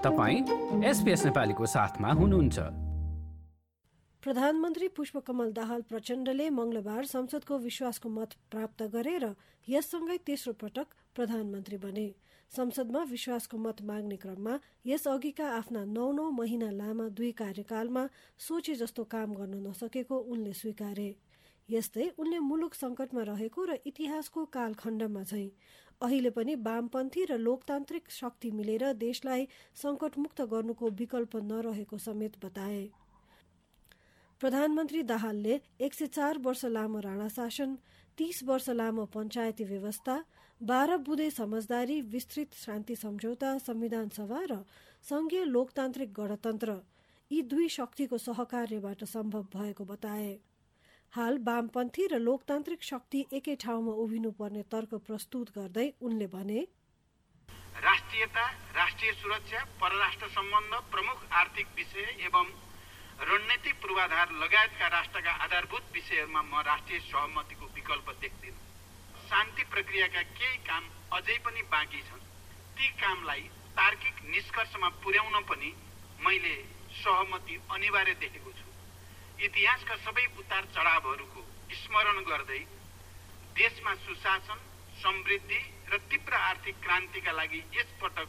तपाईँ एसपिएस नेपालीको साथमा हुनुहुन्छ। प्रधानमन्त्री पुष्पकमल दाहाल प्रचण्डले मंगलबार संसदको विश्वासको मत प्राप्त गरे र यससँगै तेस्रो पटक प्रधानमन्त्री बने। संसदमा विश्वासको मत माग्ने क्रममा यस अघिका आफ्ना नौ नौ महिना लामा दुई कार्यकालमा सोचे जस्तो काम गर्न नसकेको उनले स्वीकारे। यस्तै उनले मुलुक संकटमा रहेको र इतिहासको कालखण्डमा झै। अहिले पनि वामपन्थी र लोकतान्त्रिक शक्ति मिलेर देशलाई संकटमुक्त गर्नुको विकल्प नरहेको समेत बताए। प्रधानमन्त्री दाहालले एक सय चार वर्ष लामो राणा शासन तीस वर्ष लामो पञ्चायती व्यवस्था बाह्र बुधे समझदारी विस्तृत शान्ति सम्झौता संविधान सभा र संघीय लोकतान्त्रिक गणतन्त्र यी दुई शक्तिको सहकार्यबाट सम्भव भएको बताए। हाल वामपन्थी र लोकतान्त्रिक शक्ति एकै ठाउँमा उभिनु पर्ने तर्क प्रस्तुत गर्दै उनले भने राष्ट्रियता राष्ट्रिय सुरक्षा परराष्ट्र सम्बन्ध प्रमुख आर्थिक विषय एवं रणनीतिक पूर्वाधार लगायतका राष्ट्रका आधारभूत विषयहरूमा म राष्ट्रिय सहमतिको विकल्प देख्दिनँ। शान्ति प्रक्रियाका केही काम अझै पनि बाँकी छन्। ती कामलाई तार्किक निष्कर्षमा पुर्याउन पनि मैले सहमति अनिवार्य देखेको छु। इतिहासका सबै उतार चढावहरूको स्मरण गर्दै देशमा सुशासन समृद्धि र तीव्र आर्थिक क्रान्तिका लागि यसपटक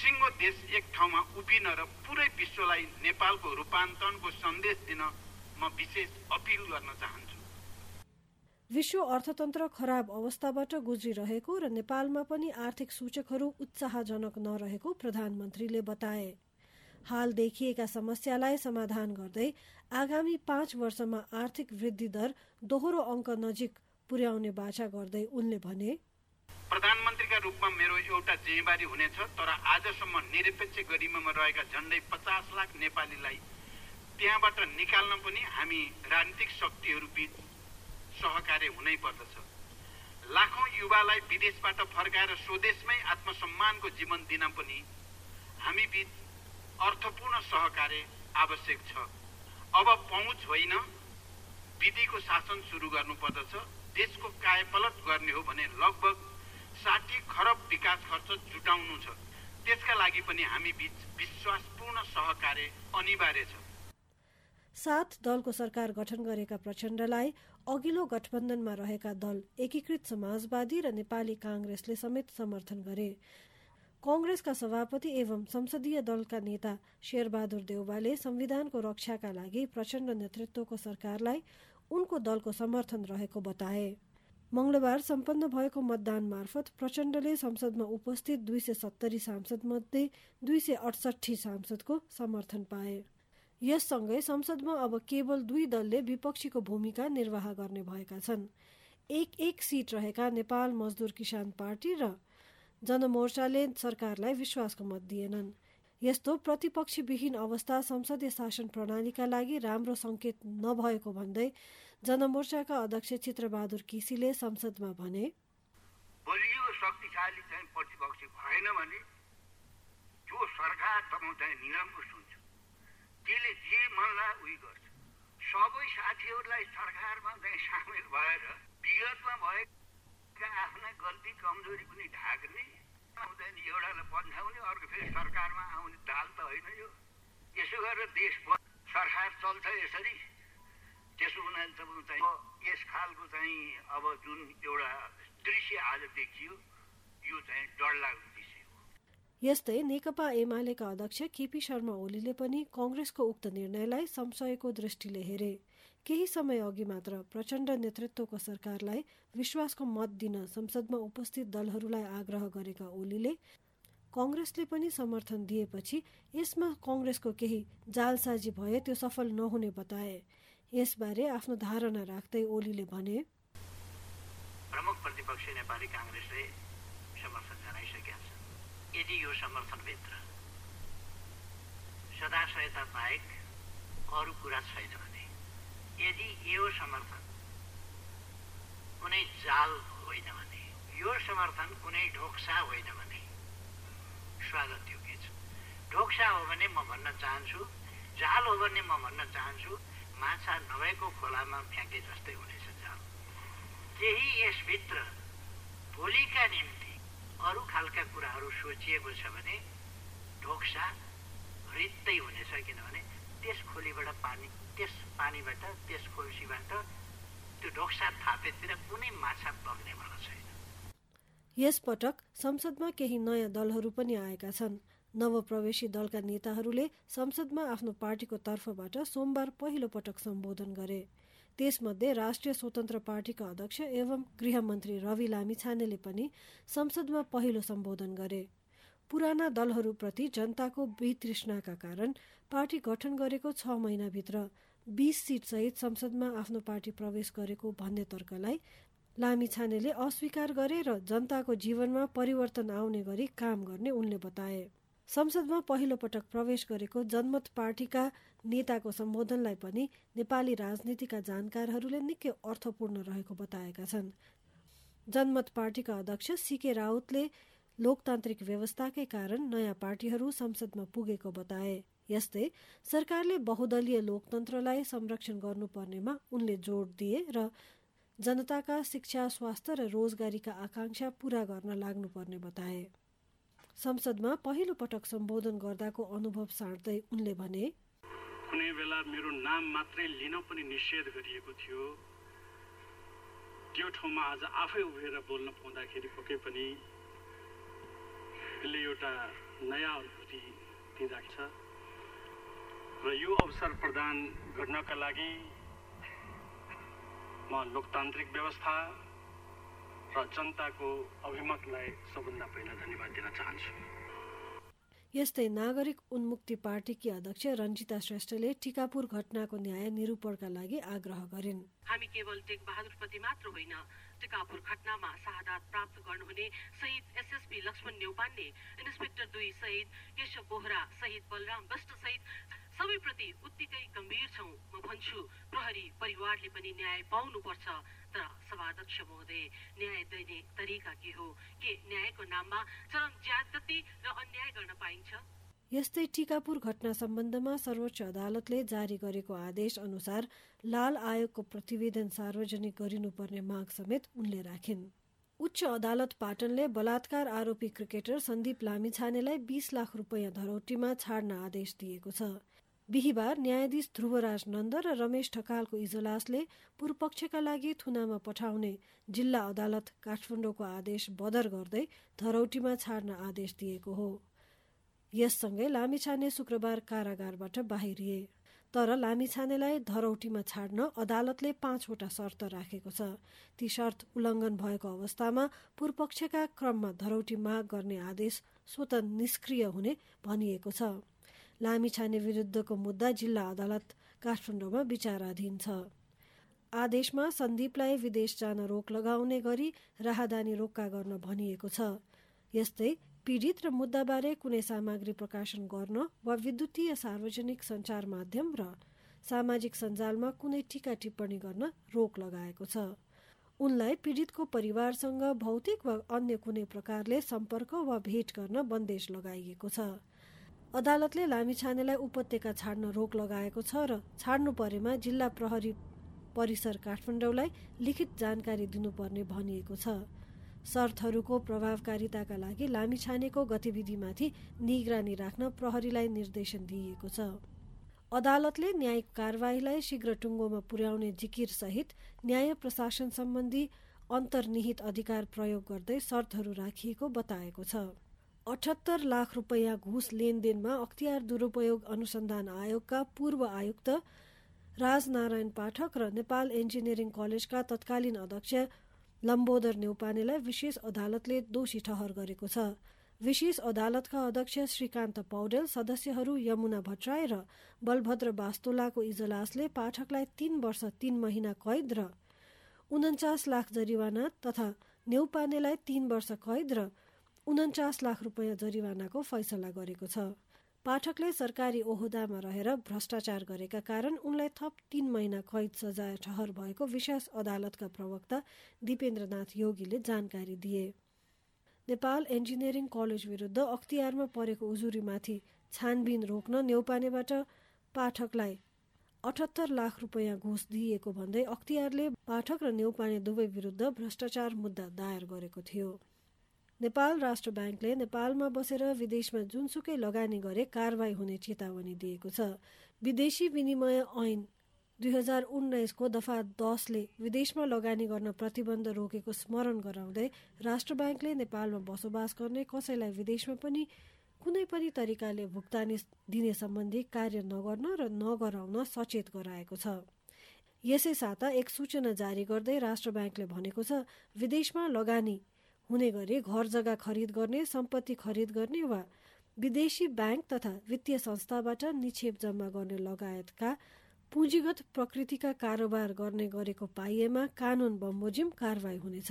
सिङ्गो देश एक ठाउँमा उभिन र पुरै विश्वलाई नेपालको रूपान्तरणको सन्देश दिन म विशेष अपिल गर्न चाहन्छु। विश्व अर्थतन्त्र खराब अवस्थाबाट गुज्रिरहेको र नेपालमा पनि आर्थिक सूचकहरू उत्साहजनक नरहेको प्रधानमन्त्रीले बताए। हाल देखिएका समस्यालाई समाधान गर्दै आगामी पाँच वर्षमा आर्थिक वृद्धि दर दोहोरो अङ्क नजिक पुर्याउने बाछा गर्दै उनले भने प्रधानमन्त्रीका रूपमा मेरो एउटा जिम्मेवारी हुनेछ तर आजसम्म निरपेक्ष गरिमामा रहेका झन्डै पचास लाख नेपालीलाई त्यहाँबाट निकाल्न पनि हामी राजनीतिक शक्तिहरू बिच सहकार्य हुनै पर्दछ। लाखौँ युवालाई विदेशबाट फर्काएर स्वदेशमै आत्मसम्मानको जीवन दिन पनि हामी बिच अर्थपूर्ण सहकार्य आवश्यक छ। अब पहुँच होइन। विधिको शासन सुरु गर्नुपर्दछ। देशको कायपलट गर्ने हो भने लगभग साठी खरब विकास खर्च जुटाउनु छ। त्यसका लागि पनि हामी बिच विश्वासपूर्ण सहकार्य अनिवार्य छ। सात दलको सरकार गठन गरेका प्रचण्डलाई अघिल्लो गठबन्धनमा रहेका दल एकीकृत समाजवादी र नेपाली काङ्ग्रेसले समेत समर्थन गरे। कंग्रेसका सभापति एवं संसदीय दलका नेता शेरबहादुर देउवाले संविधानको रक्षाका लागि प्रचण्ड नेतृत्वको सरकारलाई उनको दलको समर्थन रहेको बताए। मंगलबार सम्पन्न भएको मतदान मार्फत प्रचण्डले संसदमा उपस्थित दुई सय सत्तरी सांसद मध्ये दुई सय अडसठी सांसदको समर्थन पाए। यससँगै संसदमा अब केवल दुई दलले विपक्षीको भूमिका निर्वाह गर्ने भएका छन्। एक एक सिट रहेका नेपाल मजदुर किसान पार्टी र जनमोर्चाले सरकारलाई विश्वासको मत दिएनन्। यस्तो प्रतिपक्षीविहीन अवस्था संसदीय शासन प्रणालीका लागि राम्रो संकेत नभएको भन्दै जनमोर्चाका अध्यक्ष चित्रबहादुर केसीले संसदमा भने बलियो शक्तिशाली चाहिँ प्रतिपक्ष भएन भने जो सरकार चाहिँ निरङ्कुश हुन्छ त्यसले जे मनलाई उयो गर्छ। सबै साथीहरूलाई सरकारमा चाहिँ सामेल भएर विगतमा भएको आफ्ना गल्ती कमजोरी पनि ढाक्ने आउँदैन एउटालाई पन्छाउने अर्को फेरि सरकारमा आउने दाल त होइन यो। यसो गरेर देश सरकार चल्छ यसरी। त्यसो हुनाले चाहिँ यस खालको चाहिँ अब जुन एउटा दृश्य आज देखियो यो चाहिँ डरलाग्दो यस्तै नेकपा एमालेका अध्यक्ष केपी शर्मा ओलीले पनि कङ्ग्रेसको उक्त निर्णयलाई संशयको दृष्टिले हेरे। केही समय अघि मात्र प्रचण्ड नेतृत्वको सरकारलाई विश्वासको मत दिन संसदमा उपस्थित दलहरूलाई आग्रह गरेका ओलीले कङ्ग्रेसले पनि समर्थन दिएपछि यसमा कङ्ग्रेसको केही जालसाजी भए त्यो सफल नहुने बताए। यसबारे आफ्नो धारणा राख्दै ओलीले भने प्रमुख प्रतिपक्ष नेपाली काङ्ग्रेसले समर्थन जनाइसकेका छ यदि यो समर्थनभित्र सदाशयता बाहेक अरू कुरा छैन यदि यो समर्थन कुनै जाल होइन भने यो समर्थन कुनै ढोक्सा होइन भने स्वागत योग्य छ ढोक्सा हो भने म भन्न चाहन्छु जाल हो भने म भन्न चाहन्छु माछा नभएको खोलामा फ्याँके जस्तै हुनेछ जाल केही यसभित्र भोलिका निम्ति अरू खालका कुराहरू सोचिएको छ भने ढोक्सा रित्तै हुनेछ किनभने त्यस खोलीबाट पानी त्यस पानीबाट त्यस खोल्सीबाट त्यो ढोक्सा थापेतिर कुनै माछा बग्नेवाला छैन। यसपटक संसदमा केही नयाँ दलहरू पनि आएका छन्। नवप्रवेशी दलका नेताहरूले संसदमा आफ्नो पार्टीको तर्फबाट सोमबार पहिलो पटक सम्बोधन गरे। त्यसमध्ये राष्ट्रिय स्वतन्त्र पार्टीका अध्यक्ष एवं गृहमन्त्री रवि लामिछानेले पनि संसदमा पहिलो सम्बोधन गरे। पुराना दलहरूप्रति जनताको वितृष्णाका कारण पार्टी गठन गरेको छ महिनाभित्र बीस सिटसहित संसदमा आफ्नो पार्टी प्रवेश गरेको भन्ने तर्कलाई लामिछानेले अस्वीकार गरे र जनताको जीवनमा परिवर्तन आउने गरी काम गर्ने उनले बताए। संसदमा पहिलो पटक प्रवेश गरेको जनमत पार्टीका नेताको सम्बोधनलाई पनि नेपाली राजनीतिका जानकारहरूले निकै अर्थपूर्ण रहेको बताएका छन्। जनमत पार्टीका अध्यक्ष सीके राउतले लोकतान्त्रिक व्यवस्थाकै कारण नयाँ पार्टीहरू संसदमा पुगेको बताए। यस्तै सरकारले बहुदलीय लोकतन्त्रलाई संरक्षण गर्नुपर्नेमा उनले जोड दिए र जनताका शिक्षा स्वास्थ्य र रोजगारीका आकांक्षा पूरा गर्न लाग्नुपर्ने बताए। संसदमा पहिलो पटक सम्बोधन गर्दाको अनुभव साट्दै उनले भने कुनै बेला मेरो नाम मात्रै लिन पनि निषेध गरिएको थियो। त्यो ठाउँमा आज आफै उभिएर बोल्न पाउँदाखेरि पक्कै पनि यसले एउटा नयाँ अनुभूति दिँदछ। र यो अवसर प्रदान गर्नका लागि म लोकतान्त्रिक व्यवस्था र जनताको अभिमतलाई सबभन्दा पहिला धन्यवाद दिन चाहन्छु। यस्तै नागरिक उन्मुक्ति पार्टीकी अध्यक्ष रञ्जिता श्रेष्ठले टिकापुर घटनाको न्याय निरूपणका लागि आग्रह गरिन्। हामी केवल टेक बहादुर मात्र होइन टिकापुर घटनामा शहादात प्राप्त गर्नुहुने शहीद एसएसपी लक्ष्मण नेउपाने इन्सपेक्टर दुई शहीद केशव बोहरा शहीद बलराम वष्ट सहित सबैप्रति उत्तिकै गम्भीर छौँ। म भन्छु प्रहरी परिवारले पनि न्याय पाउनुपर्छ। सभाध्यक्ष महोदय न्याय दिने तरिका के हो के न्यायको नाममा चरम ज्यादती र अन्याय गर्न पाइन्छ यस्तै टिकापुर घटना सम्बन्धमा सर्वोच्च अदालतले जारी गरेको आदेश अनुसार लाल आयोगको प्रतिवेदन सार्वजनिक गरिनुपर्ने माग समेत उनले राखिन् उच्च अदालत पाटनले बलात्कार आरोपी क्रिकेटर सन्दीप लामिछानेलाई बीस लाख रुपियाँ धरौटीमा छाड्न आदेश दिएको छ बिहिबार न्यायाधीश ध्रुवराज नन्द र रमेश ठकालको इजलासले पूर्वपक्षका लागि थुनामा पठाउने जिल्ला अदालत काठमाडौँको आदेश बदर गर्दै धरौटीमा छाड्न आदेश दिएको हो। यससँगै लामिछाने शुक्रबार कारागारबाट बाहिरिए। तर लामिछानेलाई धरौटीमा छाड्न अदालतले पाँचवटा शर्त राखेको छ। ती शर्त उल्लङ्घन भएको अवस्थामा पूर्वपक्षका क्रममा धरौटी माग गर्ने आदेश स्वत निष्क्रिय हुने भनिएको छ। लामिछाने विरुद्धको मुद्दा जिल्ला अदालत काठमाडौँमा विचाराधीन छ। आदेशमा सन्दीपलाई विदेश जान रोक लगाउने गरी राहदानी रोक्का गर्न भनिएको छ। यस्तै पीडित र मुद्दाबारे कुनै सामग्री प्रकाशन गर्न वा विद्युतीय सार्वजनिक सञ्चार माध्यम र सामाजिक सञ्जालमा कुनै टिका टिप्पणी गर्न रोक लगाएको छ। उनलाई पीडितको परिवारसँग भौतिक वा अन्य कुनै प्रकारले सम्पर्क वा भेट गर्न बन्देज लगाइएको छ। अदालतले लामिछानेलाई उपत्यका छाड्न रोक लगाएको छ र छाड्नु परेमा जिल्ला प्रहरी परिसर काठमाडौँलाई लिखित जानकारी दिनुपर्ने भनिएको छ। शर्तहरूको प्रभावकारिताका लागि लामिछानेको गतिविधिमाथि निगरानी राख्न प्रहरीलाई निर्देशन दिइएको छ। अदालतले न्यायिक कारवाहीलाई शीघ्र टुङ्गोमा पुर्याउने जिकिर सहित न्याय प्रशासन सम्बन्धी अन्तर्निहित अधिकार प्रयोग गर्दै शर्तहरू राखिएको बताएको छ। अठहत्तर लाख रुपियाँ घुस लेनदेनमा अख्तियार दुरुपयोग अनुसन्धान आयोगका पूर्व आयुक्त राजनारायण पाठक र नेपाल इन्जिनियरिङ कलेजका तत्कालीन अध्यक्ष लम्बोदर नेउपानेलाई विशेष अदालतले दोषी ठहर गरेको छ। विशेष अदालतका अध्यक्ष श्रीकान्त पौडेल सदस्यहरू यमुना भट्टराई र बलभद्र बास्तोलाको इजलासले पाठकलाई तीन वर्ष तीन महिना कैद र उन्चास लाख जरिवाना तथा नेउपानेलाई तीन वर्ष कैद र उन्चास लाख रुपियाँ जरिवानाको फैसला गरेको छ। पाठकले सरकारी ओहदामा रहेर भ्रष्टाचार गरेका कारण उनलाई थप तीन महिना कैद सजाय ठहर भएको विशेष अदालतका प्रवक्ता दिपेन्द्रनाथ योगीले जानकारी दिए। नेपाल इन्जिनियरिङ कलेज विरुद्ध अख्तियारमा परेको उजुरीमाथि छानबिन रोक्न नेउपानेबाट पाठकलाई अठहत्तर लाख रुपियाँ घुस दिइएको भन्दै अख्तियारले पाठक र नेउपाने दुवै विरुद्ध भ्रष्टाचार मुद्दा दायर गरेको थियो। नेपाल राष्ट्र ब्याङ्कले नेपालमा बसेर विदेशमा जुनसुकै लगानी गरे कारवाही हुने चेतावनी दिएको छ। विदेशी विनिमय ऐन दुई हजार उन्नाइसको दफा दसले विदेशमा लगानी गर्न प्रतिबन्ध रोकेको स्मरण गराउँदै राष्ट्र ब्याङ्कले नेपालमा बसोबास गर्ने कसैलाई विदेशमा पनि कुनै पनि तरिकाले भुक्तानी दिने सम्बन्धी कार्य नगर्न र नगराउन सचेत गराएको छ। यसै साता एक सूचना जारी गर्दै राष्ट्र ब्याङ्कले भनेको छ विदेशमा लगानी हुने गरी घर जग्गा खरिद गर्ने सम्पत्ति खरिद गर्ने वा विदेशी ब्याङ्क तथा वित्तीय संस्थाबाट निक्षेप जम्मा गर्ने लगायतका पुँजीगत प्रकृतिका कारोबार गर्ने गरेको पाइएमा कानुन बमोजिम कारवाही हुनेछ।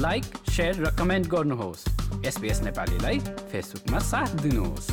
लाइक र कमेन्ट गर्नुहोस्। नेपालीलाई फेसबुकमा साथ दिनुहोस्।